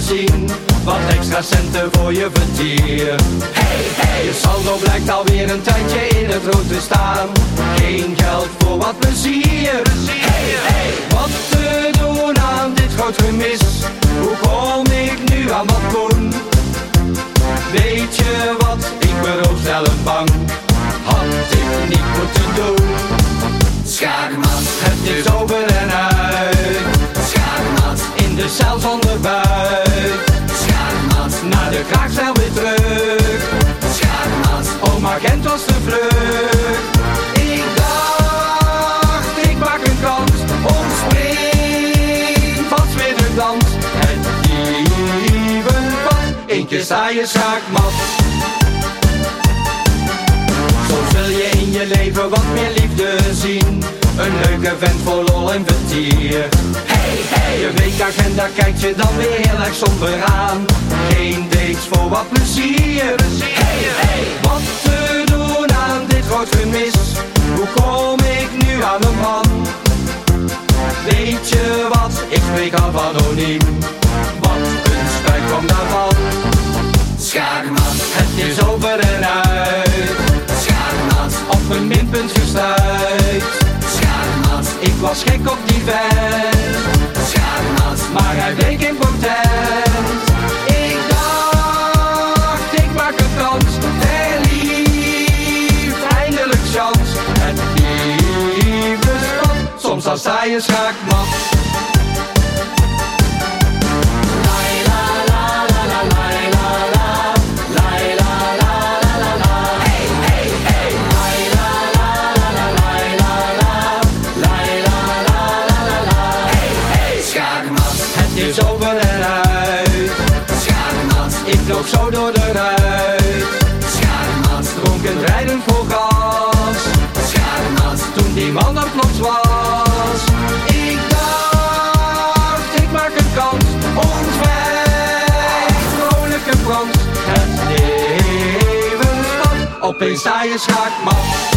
zien. Wat extra centen voor je vertier. Hey, hey, je saldo blijkt alweer een tijdje in het rood te staan. Geen geld voor wat plezier. Hey, hey, wat te doen aan dit groot gemis? Hoe kom ik nu aan wat doen? Weet je wat, ik beroof zelf bang. Had ik niet moeten doen. Schaakmat, Het is over en uit. schaakmat, In de cel zonder buit. Van je schaakmat. Zo zul je in je leven wat meer liefde zien. Een leuke vent vol lol en vertier. Hey, hey, je weekagenda kijkt je dan weer heel erg somber aan. Geen dates voor wat plezier. Hey, hey, wat te doen aan dit groot gemis? Hoe kom ik nu aan een man? Weet je wat, ik spreek af anoniem. Was gek op die vent, maar hij bleek impotent. Ik dacht, ik maak een kans, verliefd, eindelijk chans. Het liefdespad, soms dan sta je schaakmat. schaakmat, schaakmat, ik vloog zo door de ruit. schaakmat, Dronken rijden voor gas, schaakmat, toen die man er plots was. Ik dacht, ik maak een kans, ontwijk, vrolijke Frans. Het leven opeens sta je schaakmat.